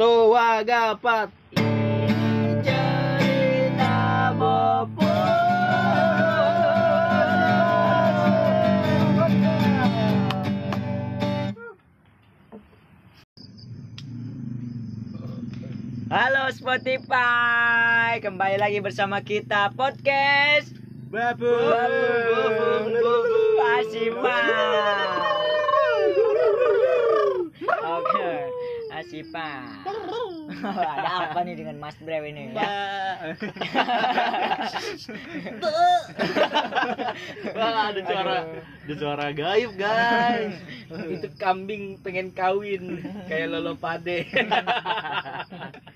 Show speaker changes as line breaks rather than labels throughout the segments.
Tua gapat. Cerita. Halo Spotify, kembali lagi bersama kita podcast
Babu.
Asipa. Oke, Asipa. Ada apa nih dengan Mas Brew ini? Ya?
Wah, ada suara, ada suara gaib, guys. Itu kambing pengen kawin kayak Lolo Pade.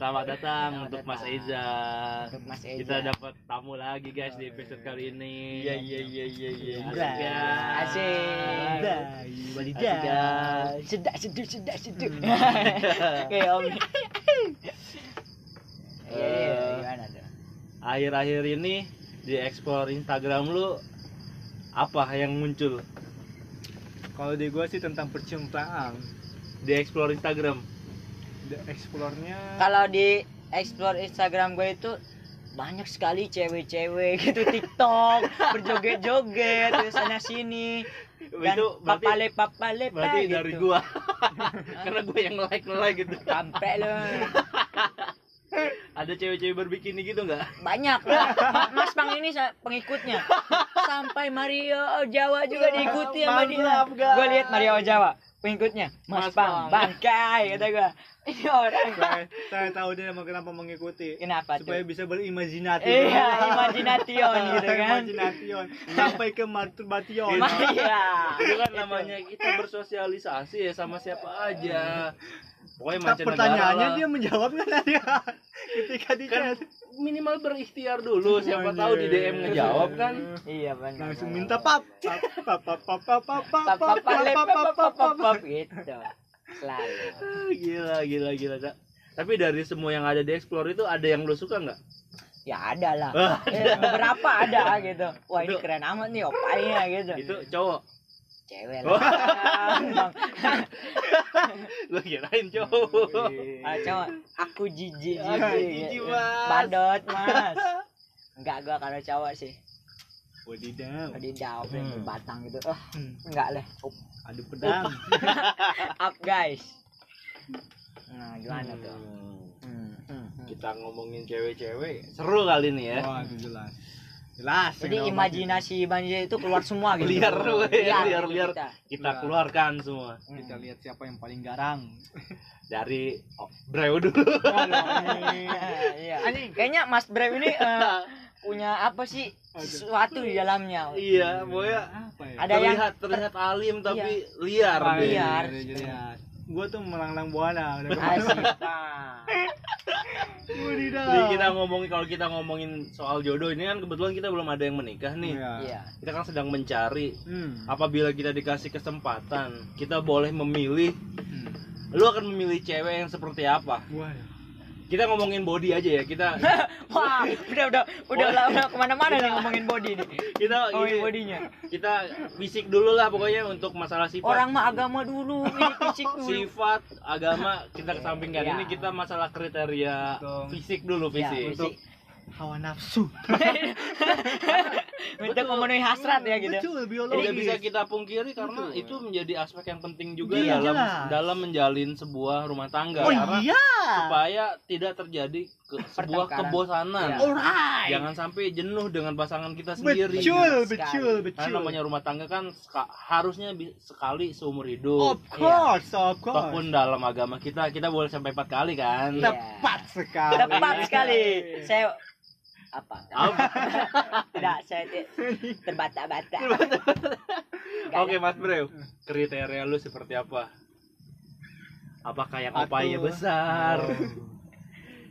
Selamat datang
Selamat
untuk
datang.
Mas Eza.
Untuk Mas Eza.
Kita dapat tamu lagi guys di episode kali ini.
Iya, iya, iya, iya, iya.
Asik ya.
Asik.
Asik,
guys. Sedak seduk sedak seduk. Kayak Om. Iya, iya,
Eh,
gimana tuh?
Akhir-akhir ini di explore Instagram lu apa yang muncul
Kalau di gua sih tentang percintaan.
di explore Instagram?
Explore-nya
Kalau di explore Instagram gue itu banyak sekali cewek-cewek gitu TikTok berjoget-joget terus sana sini dan
itu berarti
papale papale
berarti
gitu.
dari gua. Karena gua yang like like gitu.
Sampai lo
ada cewek-cewek berbikini gitu nggak
banyak Mas Pang ini pengikutnya sampai Mario Jawa juga diikuti sama dia gue lihat Mario Jawa pengikutnya Mas,
Mas
Pang
Pang.
bangkai kata gue ini orang
saya, saya tahu dia emang kenapa mengikuti.
kenapa
Supaya
tuh
bisa berimajinasi.
iya imajination gitu kan
Imajination. Sampai ke masturbation.
Iya.
itu kan namanya kita bersosialisasi ya sama siapa aja pokoknya
Nah,
mancanegara
pertanyaannya
lah.
dia menjawab kan dia ketika di
kan
chat.
minimal berikhtiar dulu siapa tahu di DM ngejawab kan
Iya benar.
langsung minta pap pap pap pap pap pap pap pap
pap pap pap
pap pap pap pap pap.
gitu. Selalu.
Ah, gila gila gila Cak. tapi dari semua yang ada di explore itu ada yang lu suka nggak
Ya ada lah.
Ah,
Eh, beberapa ada gitu. Wah ini keren amat nih opainya gitu.
itu cowok
Cewek
Oh.
lah. Bang.
Lu kirain cowok
Ah, cowok, aku jijik
Ah,
jijik. Badot mas. Enggak gua kalau cowok sih.
Wadidaw.
Daun
Hmm.
batang gitu. Oh, enggak lah. Up,
Adu pedang.
up guys. Nah, gimana tuh?
Hmm.
Hmm,
kita ngomongin cewek-cewek seru kali ini ya
Wah, itu jelas. Jelas.
Jadi imajinasi manusia itu keluar semua gitu.
Liar. Liar,
gitu
liar.
kita.
kita
Iya.
keluarkan semua
kita. Kita lihat siapa yang paling garang.
dari oh, Brew dulu
Iya. Kayaknya Mas Brev ini eh, punya apa sih sesuatu di dalamnya.
iya pokoknya
Apa ya?
Ada yang
terlihat terlihat alim tapi liar
Ah,
dia.
iya,
liar.
iya, iya, iya. Gua tuh melanglang buana udah.
Nah.
Wadidaw.
Jadi kita ngomongin kalau kita ngomongin soal jodoh ini kan kebetulan kita belum ada yang menikah nih.
Iya.
Iya.
Kita kan sedang mencari.
Hmm.
Apabila kita dikasih kesempatan, kita boleh memilih.
Hmm.
Lu akan memilih cewek yang seperti apa?
Wah.
Kita ngomongin body aja ya. Kita
Wah, udah udah udah udah, udah ke mana-mana nih ngomongin body nih.
kita
Ngomongin
ini,
bodinya.
kita fisik dulu lah pokoknya untuk masalah sifat.
Orang mah agama dulu, ini fisik dulu.
sifat agama kita kesampingkan
Iya.
ini kita masalah kriteria
Betul.
fisik dulu
Ya,
fisik
fisik.
Hawa nafsu.
Untuk memenuhi hasrat ya gitu.
Betul, biologis.
tidak bisa kita pungkiri karena itu menjadi aspek yang penting juga
Iya,
dalam
jelas.
dalam menjalin sebuah rumah tangga
Oh
karena
iya.
supaya tidak terjadi ke- sebuah kebosanan
Iya.
Alright.
jangan sampai jenuh dengan pasangan kita sendiri
Betul, betul, betul.
karena namanya rumah tangga kan seka- harusnya bi- sekali seumur hidup
Of course, of course.
Ataupun dalam agama kita kita boleh sampai empat kali kan
Iya.
Tepat sekali.
Tepat sekali. Saya apa?
Apa?
Tidak, saya terbata-bata.
Oke. Mas Bro, kriteria lu seperti apa? Apakah yang opaya besar,
Oh.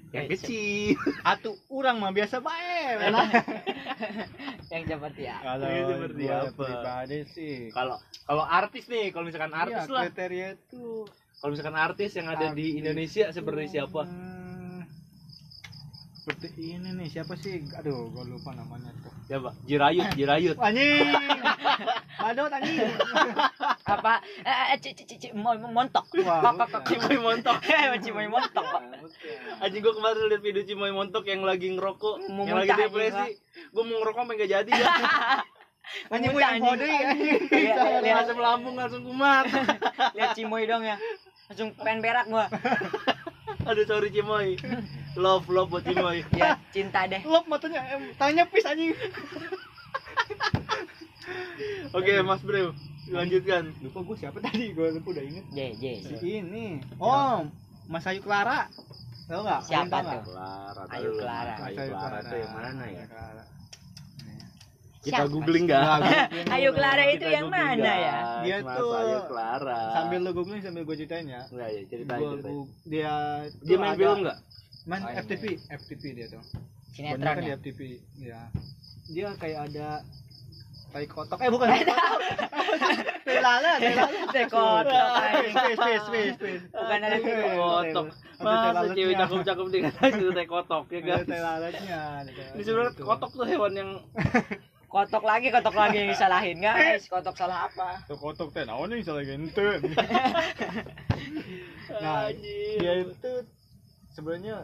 yang kecil?
Atuh orang mah biasa bae.
Yang seperti ya.
Kalau
Ini seperti apa?
pribadi sih.
Kalau kalau artis nih, kalau misalkan artis
Iya,
lah.
kriteria itu
Kalau misalkan artis yang ada di
Artis.
Indonesia seperti siapa?
Hmm, seperti ini nih siapa sih aduh gue lupa namanya tuh
Siapa? Jirayut, Jirayut.
anjing badut anjing
apa eh, eh, montok.
Cimoy montok.
Eh, cimoy montok pak
Bukan.
Anjing gua kemarin lihat video Cimoy montok yang lagi ngerokok,
Mau
yang lagi depresi. Gua mau ngerokok sampai enggak jadi ya.
Anjing punya
anjing.
kode ya.
Lihat- lihat-
Asam lambung langsung kumat.
lihat cimoy dong ya langsung pengen berak gua
Aduh sorry Cimoy. Love love buat Cimoy.
ya cinta deh
Lop matanya, em, tanya pis anjing.
Oke, Mas Bro. Lanjutkan.
Lupa gue siapa tadi, gue lupa udah inget.
J J
Si ini. Oh, Mas Ayu Clara. Tahu nggak?
Siapa tuh?
Clara.
Ayu. Clara.
Ayu
Mas Ayu
Clara tuh yang mana ya?
Clara.
Kita
Siapa
googling
Ayu
dulu.
Clara itu
Kita
yang mana ya?
Dia
Mas
tuh
Ayu Clara.
Sambil lu googling sambil gue ceritain ya.
Enggak ya, ceritain
Gua-
ceritain.
gua- dia
Dia main
ada-
film enggak?
Main
Main,
FTV, FTV dia tuh.
sinetron
di
ya
FTV, ya. Dia kayak ada tai kotok. Eh bukan. Tai lala, tai.
Tai kotok, anjing.
Space, space, space, space.
Bukan ada
Tai
tai
Masa cewek cakep-cakep dikasih tai kotok ya guys.
tai
Ini sebenarnya
lalatnya.
kotok tuh hewan yang
kotok lagi kotok lagi yang disalahin guys kotok salah apa
Tuh kotok teh naon yang salah gente. Nah, dia itu sebenarnya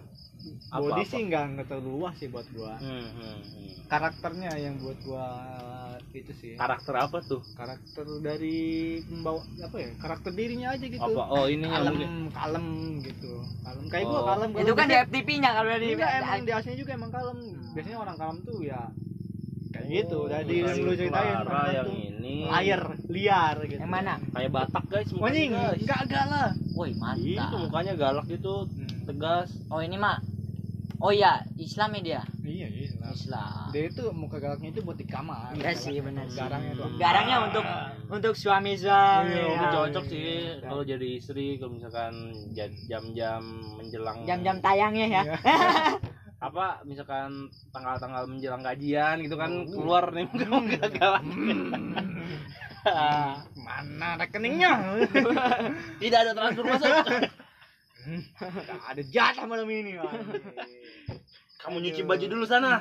Apa,
body
apa?
sih nggak nggak terlalu luas sih buat gua.
Hmm, hmm, hmm.
Karakternya yang buat gua itu sih.
Karakter apa tuh?
Karakter dari membawa apa ya? Karakter dirinya aja gitu.
Apa? Oh, ininya
kalem,
mungkin.
kalem gitu. Kalem kayak gua
Oh.
kalem.
itu kan di FTP-nya kalau di
Enggak, emang di aslinya juga emang kalem. Biasanya orang kalem tuh ya kayak gitu. Dari
Oh,
yang lu ceritain
yang
tuh
ini.
liar, liar gitu.
yang mana
Kayak Batak guys,
Oh,
mukanya
anjing,
guys.
enggak enggak lah.
woi
Itu
mantap
mukanya galak gitu,
Hmm.
Tegas.
oh ini mah oh iya Islam ya dia
Iya, iya. Islam.
Islam
Dia itu muka galaknya itu buat di kamar.
Iya sih, benar sih.
Garangnya tuh.
garangnya untuk untuk suami suami
Iya, Iya.
cocok sih kalau jadi istri kalau misalkan ja- jam-jam menjelang
jam-jam tayangnya ya
Iya.
apa misalkan tanggal-tanggal menjelang gajian gitu kan
Oh.
keluar nih muka galak.
Mana rekeningnya?
Tidak ada transfer masuk.
Nggak ada jatah malam ini.
Kamu nyuci baju dulu sana.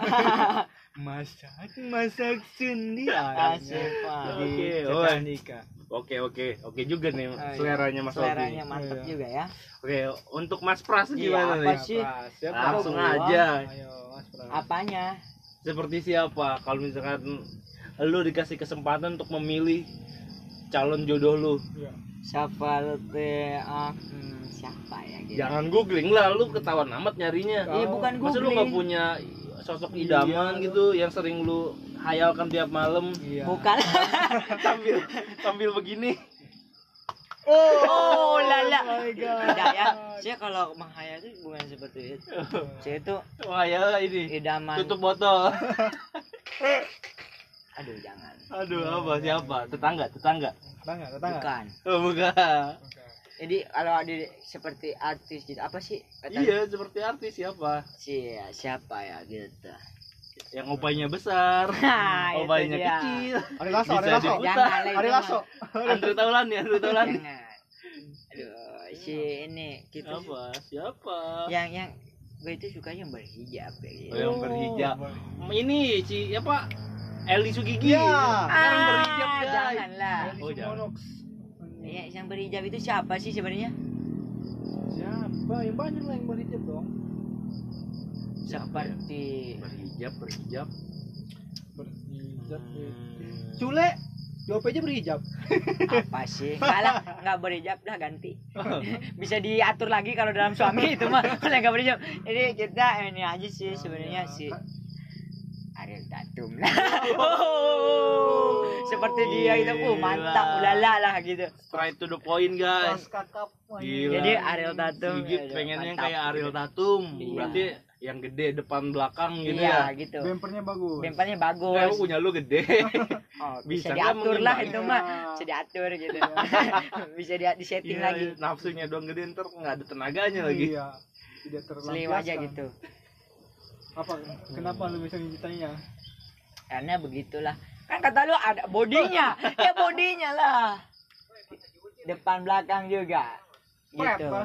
Masak, masak sendiri.
Asik, Pak.
Jadi
Oke,
nikah.
Oke oke oke juga nih
Ayo.
seleranya Mas Oki.
seleranya mantap
Iya.
juga ya
Oke untuk Mas Pras
Iya,
gimana
apa
nih?
sih?
Siapa?
Langsung aja.
Ayo, Mas Pras.
apanya
Seperti siapa? Kalau misalkan lu dikasih kesempatan untuk memilih calon jodoh lu,
Iya.
siapa teh ah, hmm, siapa ya gitu
jangan googling lah, lu ketahuan amat nyarinya.
Iya, bukan
Masa lu
googling.
nggak punya sosok idaman
Iya.
gitu yang sering lu hayalkan tiap malam
Iya.
bukan
sambil sambil begini?
oh lala
Oh my God.
tidak ya saya kalau menghayal itu bukan seperti itu saya itu
Wah ya ini
idaman
tutup botol.
aduh jangan
Aduh apa siapa? Tetangga tetangga.
Tetangga, tetangga.
bukan
Oh bukan.
Jadi kalau ada seperti artis gitu apa sih kata
Iya seperti artis siapa?
si siapa ya gitu
Yang opanya besar,
Nah,
opanya kecil.
Ari Lasso,
Bisa
Ari Lasso.
itu
Ari
mah.
Lasso.
Andre Taulani, Andre Taulani.
Jangan. Aduh, si ini gitu.
Siapa? Siapa?
Yang yang gue itu suka yang berhijab ya gitu.
Oh, yang berhijab. Ini si apa? Eli Sugigi.
Iya.
Sekarang
Ah,
berhijab guys.
janganlah.
Oh, jangan.
Ya, yang berhijab itu siapa sih sebenarnya?
Siapa? Yang banyak lah yang berhijab dong.
Siapa ya?
Seperti
Berhijab, berhijab.
Berhijab.
Hmm.
Cule. Jawab aja berhijab.
apa sih? Enggak lah, enggak berhijab dah ganti. Bisa diatur lagi kalau dalam suami itu mah kalau enggak berhijab. Jadi kita ini aja sih sebenarnya si Lah. Oh, seperti dia itu, uh, mantap, ulala lah gitu.
Straight to the point guys. Gila.
Jadi Ariel Tatum.
Sigit
aduh,
pengennya
mantap.
kayak Ariel Tatum.
Iya.
Berarti yang gede depan belakang gitu
iya,
ya.
gitu.
Bempernya bagus.
Bempernya
Eh,
bagus.
punya lu gede.
Oh,
bisa
bisa, diatur lah itu mah. Bisa diatur gitu. bisa di, di setting
Iya,
lagi.
Nafsunya doang gede ntar nggak ada tenaganya lagi.
Iya. Tidak.
Slim aja gitu.
Apa? Kenapa lu bisa ditanya?
Karena begitulah. Kan kata lu ada bodinya. ya bodinya lah. Depan belakang juga. Gitu.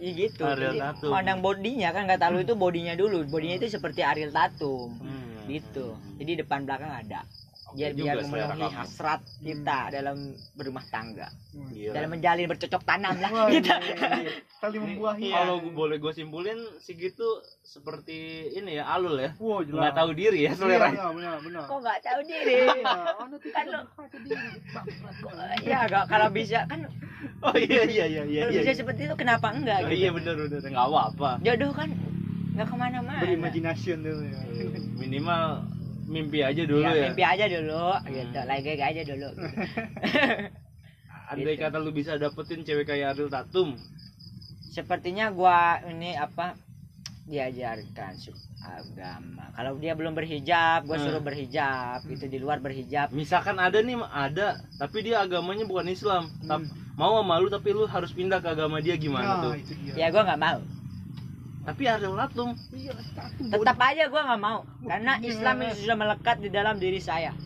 Iya gitu.
Ariel
Jadi,
Tatum.
Pandang bodinya kan kata lu itu bodinya dulu. Bodinya itu seperti Ariel Tatum.
Hmm.
Gitu. Jadi depan belakang ada. Biar
Juga
biar memenuhi hasrat kita dalam berumah tangga
Gila.
dalam menjalin bercocok tanam lah
Wah,
kita
ini Tali membuahi.
Iya.
Kalau boleh gue simpulin segitu seperti ini ya alul ya.
Wow.
Nggak tahu diri ya
Iya,
selera.
benar, benar, benar.
kok nggak tahu diri
Iya,
Kan lo- ya nggak- kalau bisa kan
Oh iya iya iya iya.
kalau
iya.
bisa seperti itu kenapa enggak
Oh,
gitu
iya benar benar nggak apa apa.
jodoh kan nggak ke mana-mana
Berimajinasi dulu ya.
Minimal mimpi aja dulu
ya,
ya.
mimpi aja dulu gitu lagi aja dulu gitu.
Andai
Gitu.
kata lu bisa dapetin cewek kayak Ariel Tatum,
sepertinya gua ini apa diajarkan agama kalau dia belum berhijab gua
Hmm.
suruh berhijab itu di luar berhijab
misalkan ada nih ada, tapi dia agamanya bukan Islam. Tap- mau sama lu tapi lu harus pindah ke agama dia gimana
Nah,
tuh?
itu dia.
ya gua nggak mau
Tapi
Iya, satu
tetap aja gua nggak mau karena
Iya.
Islam itu sudah melekat di dalam diri saya.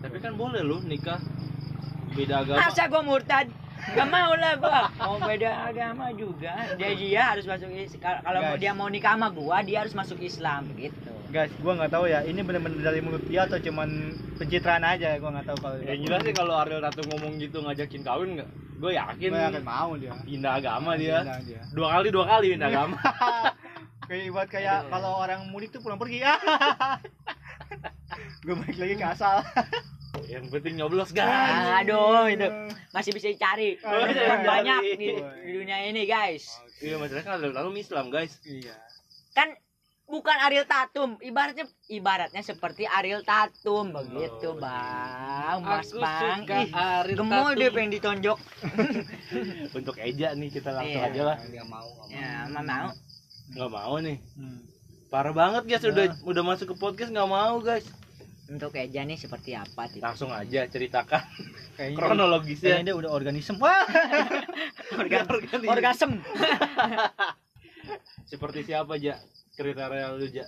Tapi kan boleh lu nikah. Beda agama.
masa gua murtad Gak mau lah gua mau beda agama juga dia dia harus masuk is- kal- kalau mau
Guys.
dia mau nikah sama gua dia harus masuk Islam gitu
Guys, gua nggak tahu ya, ini benar-benar dari mulut dia atau cuman pencitraan aja, gua nggak tahu kalau
Yang jelas sih kalau Ariel Tatum ngomong gitu ngajakin kawin nggak? Gue yakin
Gua yakin mau dia.
pindah agama dia.
Pindah dia.
Dua kali dua kali pindah agama.
Kayak buat kayak kalau orang mudik tuh pulang pergi. gue balik lagi ke asal.
Yang penting nyoblos guys.
Aduh itu masih bisa dicari
Oh,
bisa dicari.
banyak di, di dunia ini guys
Iya masalahnya kan lalu Islam guys.
Iya.
kan bukan Ariel Tatum ibaratnya ibaratnya seperti Ariel Tatum begitu bang Mas
Aku
Bang
suka
Ih,
Ariel
gemoy
Tatum.
deh pengen ditonjok
Untuk Eja nih kita langsung
Iya.
aja lah.
ya mama mau
Nggak mau nih.
Hmm.
Parah banget guys udah udah masuk ke podcast nggak mau guys.
Untuk Eja nih seperti apa Tito?
Langsung aja ceritakan
Kayaknya
kronologisnya.
kayaknya dia udah organisme. Wah.
Organ
Organisme.
orgasm
Seperti siapa aja kriteria lu aja?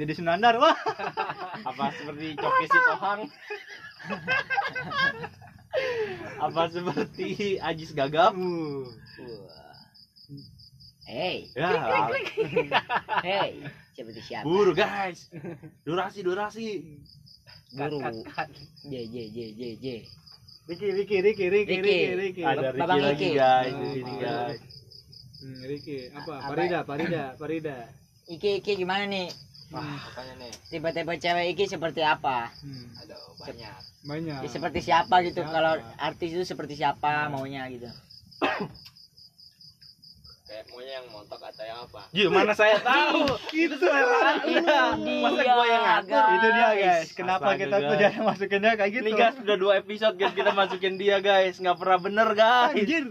Dede Sunandar. Wah.
Apa seperti Coki Sitohang? Apa seperti Ajis Gagap?
Uh.
hey
Ya,
hey seperti siapa
buru guys. Durasi durasi.
kat.
J J J J J
Ricky, Ricky, Ricky, Ricky.
Ricky,
Ricky.
Ada
Babang
lagi guys
Oh,
di sini
Babang.
guys.
Hmm, Ricky. Apa?
Apa?
Farida, Farida, Farida.
Iki Iki gimana nih
Hmm.
tiba-tiba cewek Iki seperti apa
Hmm.
ada banyak
Banyak.
Ya, seperti siapa gitu
Siapa?
kalau artis itu seperti siapa maunya gitu
maunya yang montok atau yang apa
Ji, mana saya tahu.
Itu
Itu
Masa
dia,
gua yang ngatur?
guys.
Itu dia guys. Kenapa
Astaga,
kita tuh jangan masukin dia kayak gitu?
Nih guys udah dua episode guys kita masukin dia guys nggak pernah bener guys.
Anjir.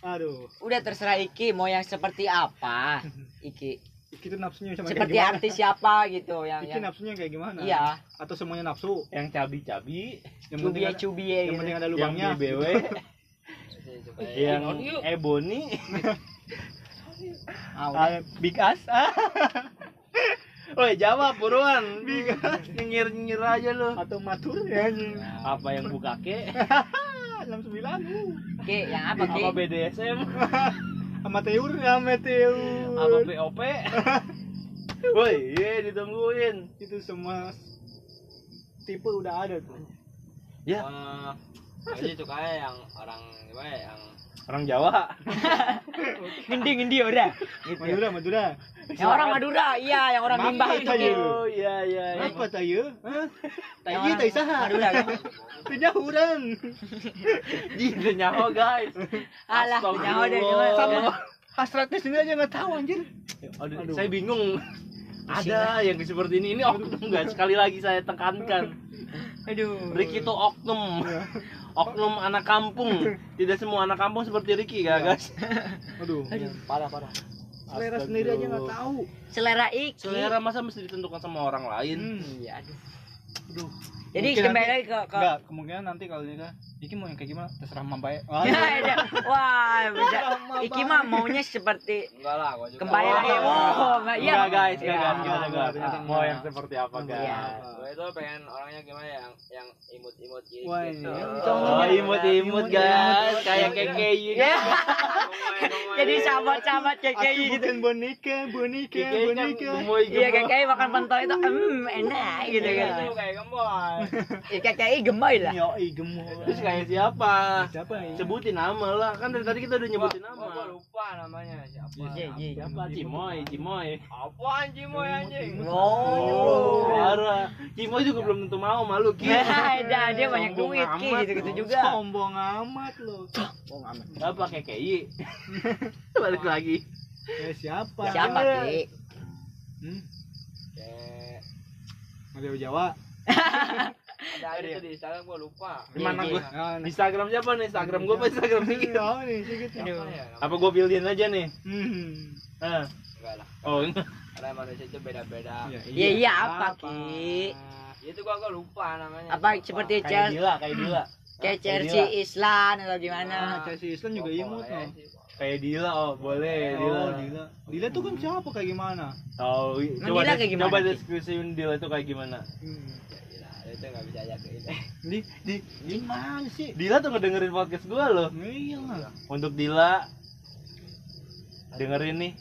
Aduh.
udah terserah Iki mau yang seperti apa Iki
Iki tuh nafsunya sama
seperti
kayak gimana?
artis siapa gitu yang
Iki
yang
nafsunya kayak gimana?
iya
Atau semuanya nafsu?
Yang cabi-cabi,
Yang penting
cubie
ada,
cubie
yang
gitu
penting ada
yang
lubangnya.
BBW, yang Ebony,
Ah.
Ah, big ass.
Woi jawab buruan. Nyengir nyengir aja lu.
Atau matur ya anjing.
Apa yang buka ke?
69. Uh.
Ki yang apa Ki
Apa BDSM?
Amateur, amateur.
Apa POP? Woi, iya ditungguin.
Itu semua tipe udah ada tuh.
Ya,
Eh, jadi itu kayak yang orang gimana ya yang
orang Jawa.
ngendi ngendi udah gitu
Madura, Madura.
yang orang Madura iya yang orang
Mampir
limbah itu
aja.
Oh iya iya. iya.
Apa Tayo
orang
tayo saha?
Madura kan
Punya urang.
Udah nyaho guys.
alah nyawa deh.
Sama hasratnya sini aja nggak tahu anjir.
Aduh,
Aduh.
saya bingung. Ada yang seperti ini. Ini oknum guys. Sekali lagi saya tekankan.
aduh
Ricky itu oknum. Oknum anak kampung. Tidak semua anak kampung seperti Ricky, gak guys?
Aduh.
Parah parah.
Selera sendiri aja nggak tahu.
selera Iki
Selera masa mesti ditentukan sama orang lain?
Hmm.
iya aduh
Aduh.
Jadi
Mungkin
kembali
nanti-
lagi ke ke
Enggak, kemungkinan nanti kalau nikah, Iki mau yang kayak gimana? Terserah mampai.
Ya, ya. Wah, bisa. Iki mah maunya seperti
enggak lah gua juga
kembali
Oh.
lagi. Oh, enggak iya.
Enggak guys, enggak
Iya.
guys,
enggak.
enggak. Mau yang seperti apa
Iya.
guys?
gua itu pengen orangnya gimana ya yang yang imut-imut gitu
Wah,
gitu.
iya.
Oh, imut-imut guys, kayak KKI.
Ya.
Ngomong-ngomong
jadi sahabat-sahabat KKI gitu.
bukan boneka, boneka,
kan
boneka.
Iya. KKI makan pentol itu hmm enak gitu
Iya,
kan.
itu kayak gemboy.
Iya KKI gemoy lah.
Yoi, gemoy.
Terus kayak siapa?
Siapa nih?
Sebutin nama lah. Kan dari tadi kita udah nyebutin
Gua- gua
nama.
lupa namanya siapa.
Iya, iya.
Siapa? Cimoy, Cimoy.
Apaan Cimoy anjing?
Oh.
Parah. Cimoy juga belum tentu mau malu Ki.
Nah, dia banyak duit ki gitu-gitu juga.
Sombong amat lo. Sombong amat.
Apa KKI? Balik lagi.
Eh, siapa?
Siapa ki?
Hmm? Mario Jawa.
ada aja tuh di Instagram gua lupa.
Gimana
Iya,
gua?
iya.
Ah, nih.
Instagram siapa nih? Instagram gua apa Instagram
Ini
Sigi?
tahu nih.
Siapa ya?
Apa gua pilihin aja nih?
Hmm.
Ah.
Enggak lah.
Oh, enggak.
Karena manusia itu beda-beda.
Iya iya apa ki?
Nah, itu gua gua lupa namanya.
Apa
Lupa.
seperti
Kayak
Chelsea
Dila, kayak Dila.
kayak Chelsea
Dila.
Islan atau
Nah,
gimana?
Chelsea Islan juga imut
sih.
Kayak Dila, oh boleh Dila.
Oh, Dila. Dila tuh kan siapa kayak gimana?
Tahu.
Emang
Coba
Dila kayak gimana,
coba deskripsiin Dila itu kayak gimana.
Hmm.
Gila, itu enggak bisa aja kayak.
Di di gimana sih?
Dila tuh ngedengerin podcast gua loh.
Iya lah.
Untuk Dila dengerin nih.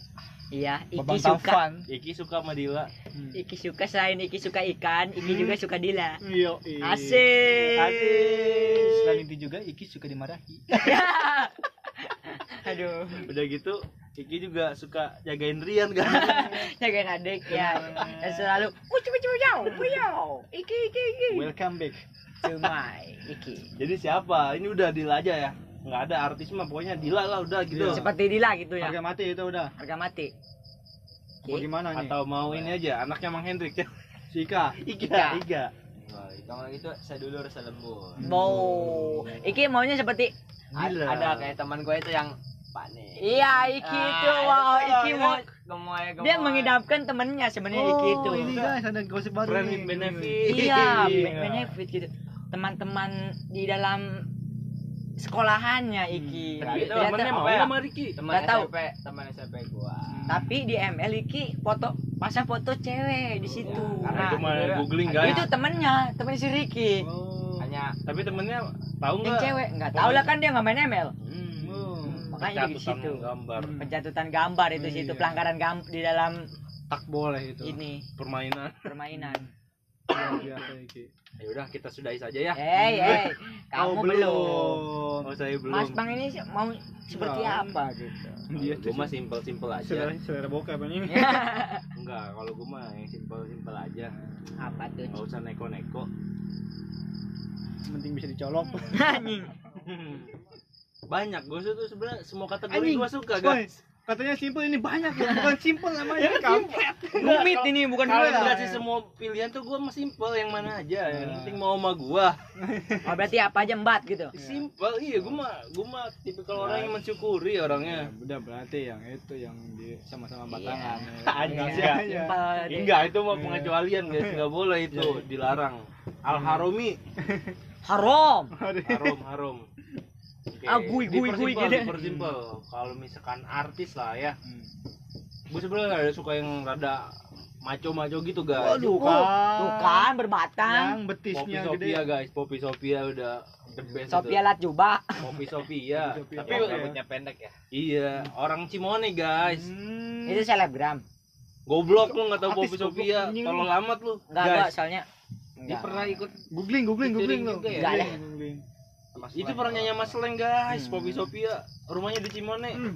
Iya, Iki
Babang
suka.
Taufan.
Iki suka sama Dila.
Hmm.
Iki suka selain Iki suka ikan, Iki
Hmm.
juga suka Dila.
Iya.
Asik.
Asik.
Selain itu juga Iki suka dimarahi.
Aduh,
Udah gitu Iki juga suka jagain Rian kan.
jagain adik ya. Dan selalu, ucu ucu jauh, jauh. Iki iki iki.
Welcome back.
Cumai, Iki.
Jadi siapa? Ini udah Dila aja ya. Nggak ada artis mah pokoknya Dila lah udah gitu.
Iya.
Seperti Dila gitu ya.
Harga mati itu udah.
Harga mati. Ki.
Bagaimana nih?
Atau mau ini aja anaknya Mang Hendrik ya.
Si Ika.
Iga. Iga.
Wah, kalau gitu sedulur selembut.
Mau. Iki maunya seperti
Gila.
Ada kayak teman gue itu yang
Iya, Iki itu. Wow, Iki mau
gemoy gemoy.
dia mengidapkan temennya sebenarnya Iki itu.
Oh, ini guys ada gosip baru
Friend
nih.
benefit.
Iya, be- benefit gitu. Teman-teman di dalam sekolahannya Iki.
Tapi
itu
Ternyata-
temennya mau
ya?
sama Riki.
teman. SMP, teman SMP gua.
Tapi di ML Iki foto pasang foto cewek di situ.
Nah,
Nah,
itu mah
Iya.
googling guys.
itu temennya, temen si Ricky.
Oh.
Hanya
Tapi temennya tahu
Yang
nggak?
cewek nggak tahu lah kan dia nggak main ML.
Hmm.
Makanya di situ.
gambar
Hmm.
Pencatutan gambar itu
Iya.
situ pelanggaran gam di dalam
Tak boleh itu.
ini
permainan.
permainan.
Ya udah kita sudahi saja ya.
Hei, hei, kamu
Oh,
belum.
Oh saya belum.
Mas Bang ini mau seperti
Ya.
apa gitu?
Dia
Gue mah simpel-simpel aja.
selera, selera bokep ini.
Enggak, kalau gue mah yang simpel-simpel aja.
apa tuh?
Gak usah neko-neko.
Penting bisa dicolok.
Anjing.
Banyak gue tuh sebenarnya semua kategori gue suka guys.
Katanya simpel ini banyak ya, bukan simpel namanya kampret.
Rumit ini bukan
Kalau
gue
dikasih semua pilihan tuh gue mah simpel yang mana aja. Yang penting mau sama gue.
Oh, berarti apa aja embat gitu.
Simpel, iya gue mah gue mah tipe kalau orang yang mensyukuri orangnya.
Udah berarti yang itu yang di sama-sama
Iya.
batangan.
Enggak.
aja.
Simpel deh.
Enggak, itu mah pengecualian guys, nggak boleh itu,
Iya.
dilarang. Al Haromi,
Haram.
harom, harom. Oke,
Ah, gui, gui, gui
dipersimpel,
gitu.
dipersimpel. Kalau misalkan artis lah ya,
Hmm.
gue sebenarnya ada suka yang rada maco-maco gitu guys.
Waduh,
Oh, Tuh kan berbatang.
Yang
Poppy
betisnya
Sophia
gede.
guys, Poppy Sophia udah the best
Sophia lat jubah.
itu. Poppy Sophia.
Poppy Sophia.
Tapi
rambutnya pendek ya.
iya, orang Cimone guys.
Hmm.
Itu selebgram.
Goblok lu nggak tahu
Artis
Poppy Sophia,
lu.
tolong amat lu.
Enggak, enggak,
Guys,
soalnya
dia
enggak.
pernah ikut
googling, googling, googling
Featuring
lo.
juga ya?
Googling.
itu pernah nyanyi sama Seleng guys,
Hmm.
Poppy Sophia. Rumahnya di Cimone.
Hmm.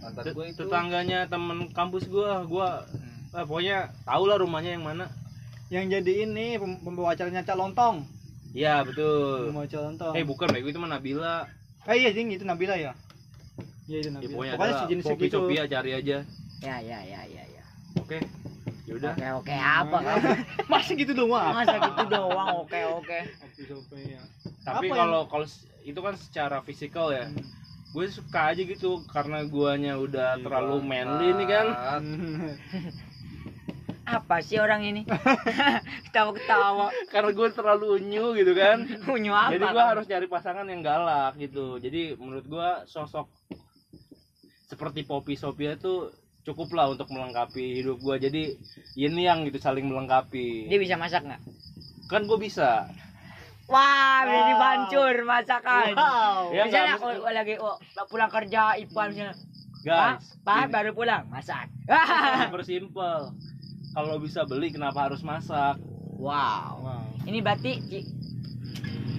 Mantan
Tet-
gue itu.
tetangganya temen kampus gua gua ah, pokoknya tau lah rumahnya yang mana
Yang jadi ini pem- pembawa acaranya Cak Lontong.
iya betul
Pembawa Cak Lontong.
eh bukan bego itu mah Nabila
Eh iya ding itu Nabila ya. Iya itu
ya,
Nabila.
pokoknya
Pokoknya
adalah
sejenis
Poppy
segitu.
Sophia cari aja
Ya, ya, ya, ya, ya.
oke yaudah
Oke, oke, apa kamu?
Masa gitu doang?
Masa gitu doang? Oke, oke.
Poppy Sophia.
Tapi kalau kalau s- itu kan secara fisikal ya
Hmm.
gue suka aja gitu karena guanya udah
Iya,
terlalu manly nih kan
Apa sih orang ini? Ketawa-ketawa.
karena gue terlalu unyu gitu kan
Unyu apa?
jadi gue harus cari pasangan yang galak gitu jadi menurut gue sosok seperti Poppy Sophia tuh cukup lah untuk melengkapi hidup gue jadi ini yang gitu saling melengkapi
Dia bisa masak nggak?
kan gue bisa
Wah, ini bancur masakan.
Wow.
Ya,
misalnya oh, oh, lagi oh, pulang kerja Ipan misalnya.
Guys,
Pak baru pulang masak.
super simple. Kalau bisa beli kenapa harus masak?
wow.
Wow.
Ini berarti Ci,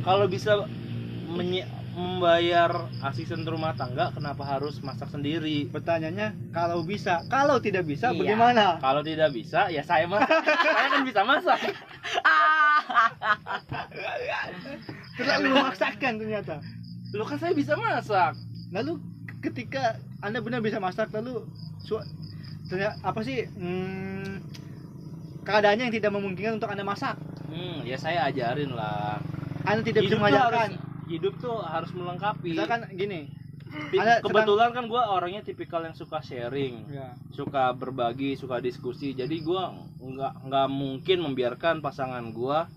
Kalau bisa menye- membayar asisten rumah tangga kenapa harus masak sendiri?
Pertanyaannya kalau bisa, kalau tidak bisa
Iya.
bagaimana?
Kalau tidak bisa ya saya masak. saya kan bisa masak.
Terlalu memaksakan ternyata.
Lu kan saya bisa masak.
Lalu ketika anda benar bisa masak, lalu su- ternyata apa sih hmm, keadaannya yang tidak memungkinkan untuk anda masak?
Hmm, ya saya ajarin lah.
Anda tidak bisa mengajarkan.
harus hidup tuh harus melengkapi.
Misalkan gini,
Ti-
Anda
kebetulan kan gua orangnya tipikal yang suka sharing,
ya,
suka berbagi, suka diskusi. Jadi gua nggak nggak mungkin membiarkan pasangan gua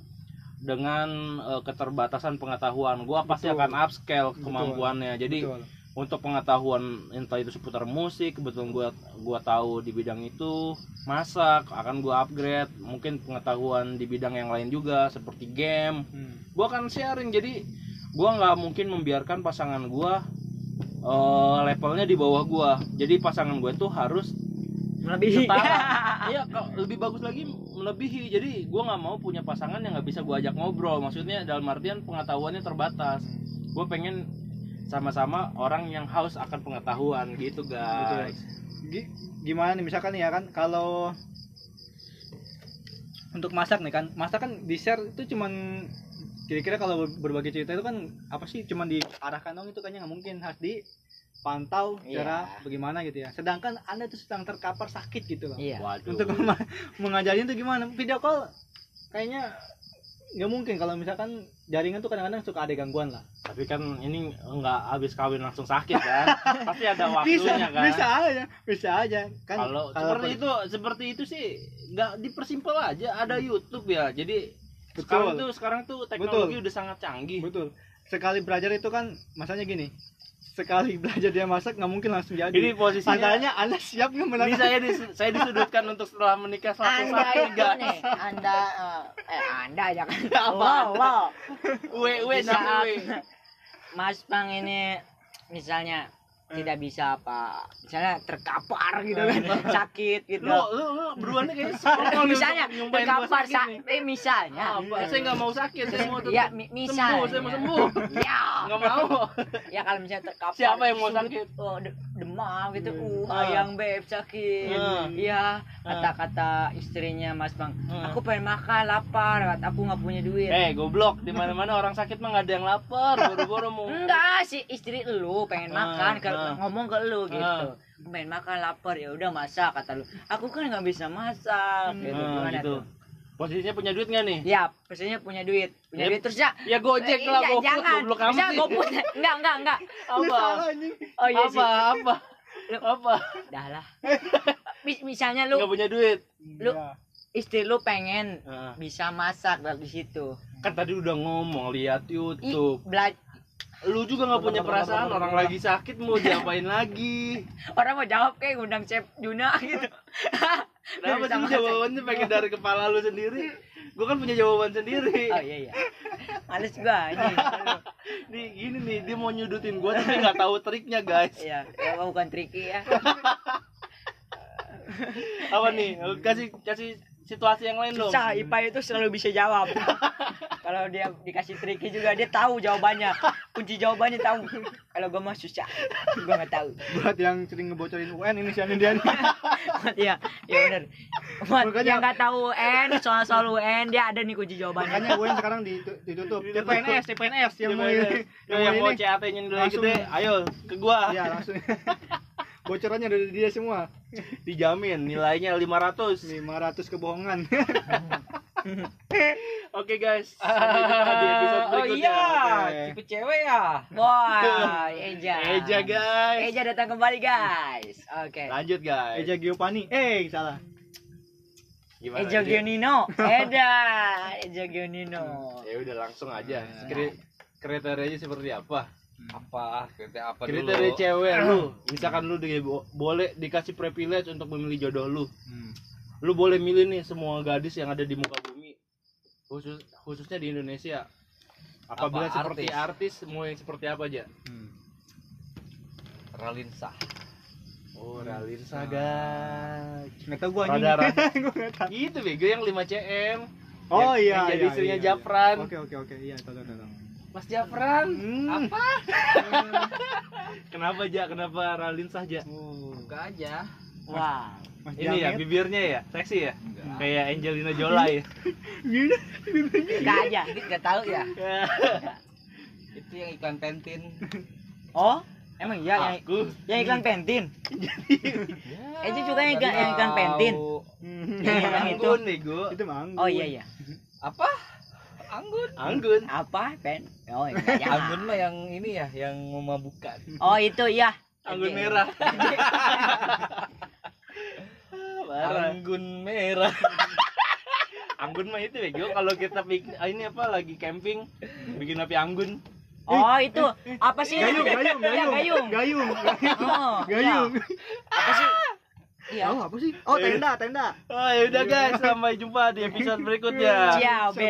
dengan eh, keterbatasan pengetahuan. Gua pasti akan upscale
Betul.
kemampuannya. Jadi
betul.
untuk pengetahuan entah itu seputar musik, kebetulan gua gua tahu di bidang itu, masak akan gua upgrade, mungkin pengetahuan di bidang yang lain juga seperti game.
Hmm.
Gua akan sharing jadi gua nggak mungkin membiarkan pasangan gua eh, levelnya di bawah gua. Jadi pasangan gue tuh harus
melebihi.
setara. Iya, lebih bagus lagi melebihi. Jadi gua nggak mau punya pasangan yang nggak bisa gua ajak ngobrol. Maksudnya dalam artian pengetahuannya terbatas. Gue pengen sama-sama orang yang haus akan pengetahuan gitu guys.
Gi- Gimana nih misalkan nih ya kan kalau untuk masak nih kan, masak kan di share itu cuman kira-kira kalau ber- berbagi cerita itu kan apa sih cuman diarahkan dong itu kayaknya nggak mungkin harus dipantau
Iya.
cara bagaimana gitu ya. Sedangkan anda tuh sedang terkapar sakit gitu loh.
Iya.
Waduh.
Untuk mengajarin tuh gimana? Video call kayaknya nggak mungkin kalau misalkan jaringan tuh kadang-kadang suka ada gangguan lah.
Tapi kan ini nggak habis kawin langsung sakit kan? Pasti ada
bisa,
waktunya kan.
bisa aja, bisa aja. Kan
kalau seperti itu seperti itu sih nggak dipersimpel aja ada YouTube ya jadi
Betul.
sekarang tuh sekarang tuh teknologi udah sangat canggih
Betul. Sekali belajar itu kan masanya gini. Sekali belajar dia masak nggak mungkin langsung jadi.
ini posisinya
Tandanya Anda siap nggak
ini
menangani?
saya dis- saya disudutkan untuk setelah menikah satu
Anda
satu tiga
nih, Anda eh, eh Anda jangan.
Apa?
Lo, lo.
we we
Di
nama
saat
we
Mas Pang ini misalnya tidak bisa apa misalnya terkapar gitu kan sakit gitu.
Lu lu lu beruannya nih
misalnya terkapar
sakit
eh, misalnya.
Apa? saya nggak mau sakit saya mau
ya mi- misalnya.
sembuh saya mau sembuh.
Ya.
Nggak mau.
Ya kalau misalnya terkapar
Siapa yang mau sakit?
oh, de- demam gitu uh
Ah.
ayang beb sakit
Ah.
iya kata-kata istrinya Mas Bang
Ah.
aku pengen makan lapar aku nggak punya duit
eh goblok di mana mana orang sakit mah nggak ada yang lapar buru-buru mau
Enggak sih istri lu pengen
Ah,
makan
ah.
ngomong ke lu gitu.
Ah.
Pengen makan lapar ya udah masak kata lu. Aku kan nggak bisa masak gitu. Gimana
gitu.
tuh?
Posisinya punya duit nggak nih
Ya, pastinya punya duit. Punya
Ya,
duit terus ya.
ya gojek
Eh,
lah
iya,
goput
jangan.
goblok kamu
Bisa goput. Enggak, enggak, enggak.
apa
Oh iya sih.
apa apa apa
Dah lah. Mis- Misalnya
nggak
lu
punya duit
lu
Iya.
istri lu pengen
Nah,
bisa masak dari situ.
kan tadi udah ngomong lihat
Ih,
YouTube
bela-
lu juga nggak punya perasaan orang lagi sakit mau diapain lagi
orang mau jawab kayak ngundang chef Juna gitu.
kenapa sih jawabannya pengen dari kepala lu sendiri gua kan punya jawaban sendiri
Oh iya iya. Males gua ini.
nih gini nih dia mau nyudutin gua tapi nggak tahu triknya guys
Iya, ya, bukan tricky ya.
apa nih kasih kasih situasi yang lain dong
Susah, Ipa itu selalu bisa jawab. Kalau dia dikasih tricky juga dia tahu jawabannya. Kunci jawabannya tahu. Kalau gua mah susah. Gua nggak tahu.
Buat yang sering ngebocorin UN ini siapa dia nih.
Iya, iya benar. Buat
Makanya-
yang nggak tahu UN, soal-soal UN dia ada nih kunci jawabannya.
Makanya UN sekarang ditu- ditutup. TPNS, TPNS yang mau
yang, yang, mau
ini.
CAT-nya nilai
langsung-
gede ayo ke gua
Iya, langsung. Bocorannya dari dia semua.
dijamin nilainya 500
500 kebohongan.
Oke guys, sampai jumpa di episode
Oh
berikutnya.
iya,
Oke.
tipe cewek ya. Wah, Eja.
Eja guys.
Eja datang kembali guys. Oke.
Lanjut guys.
Eja Giovanni. Eh, salah.
Gimana?
Eja
Eja?
Gionino. Eda. Eja Gionino.
Ya udah langsung aja.
Nah.
Kri- kriterianya seperti apa?
apa kriteria apa
Kriteria
dulu
cewek lu, misalkan lu di- boleh dikasih privilege untuk memilih jodoh lu. Lu boleh milih nih semua gadis yang ada di muka bumi. Khusus khususnya di Indonesia. Apabila
Apa,
seperti artis. mau yang seperti apa aja?
Hmm.
Ralinsah.
Oh, Ralin Saga.
Nggak tahu gua anjing.
Saudara.
Gua nggak tahu.
Itu bego yang 5 cm.
Oh
Yang-
iya.
yang jadi
iya,
istrinya
iya, iya.
Japran.
Oke oke oke iya tahu tahu tahu.
Mas Japran.
Hmm.
Apa? Kenapa aja? Kenapa Ralin saja?
Oh.
Buka aja.
Wah.
Mas
Ini ya bibirnya ya, seksi ya? Kayak Angelina Jolie ya.
Enggak aja.
Enggak tahu ya. Itu yang iklan pentin.
Oh, emang iya yang
Aku
yang iklan pentin.
Ya,
Itu juga yang
nggak
iklan- yang iklan pentin.
Hmm.
Yang yang itu.
Itu mah anggun.
Oh iya iya.
Apa? Anggun.
Anggun.
Apa pen? Oh enggak ya.
Anggun mah yang ini ya, yang memabukkan.
Oh itu iya.
Anggun merah. Parah.
Anggun merah.
Anggun mah itu bego kalau kita pik- ah, ini apa lagi camping bikin api anggun.
Oh itu apa sih?
Gayung, gayung,
Iya,
gayung.
gayung.
Gayung.
Oh,
Gayung.
iya. Apa sih? Iya.
Oh, apa sih? Oh, tenda, tenda.
Oh ya udah guys, sampai jumpa di episode berikutnya.
Ciao,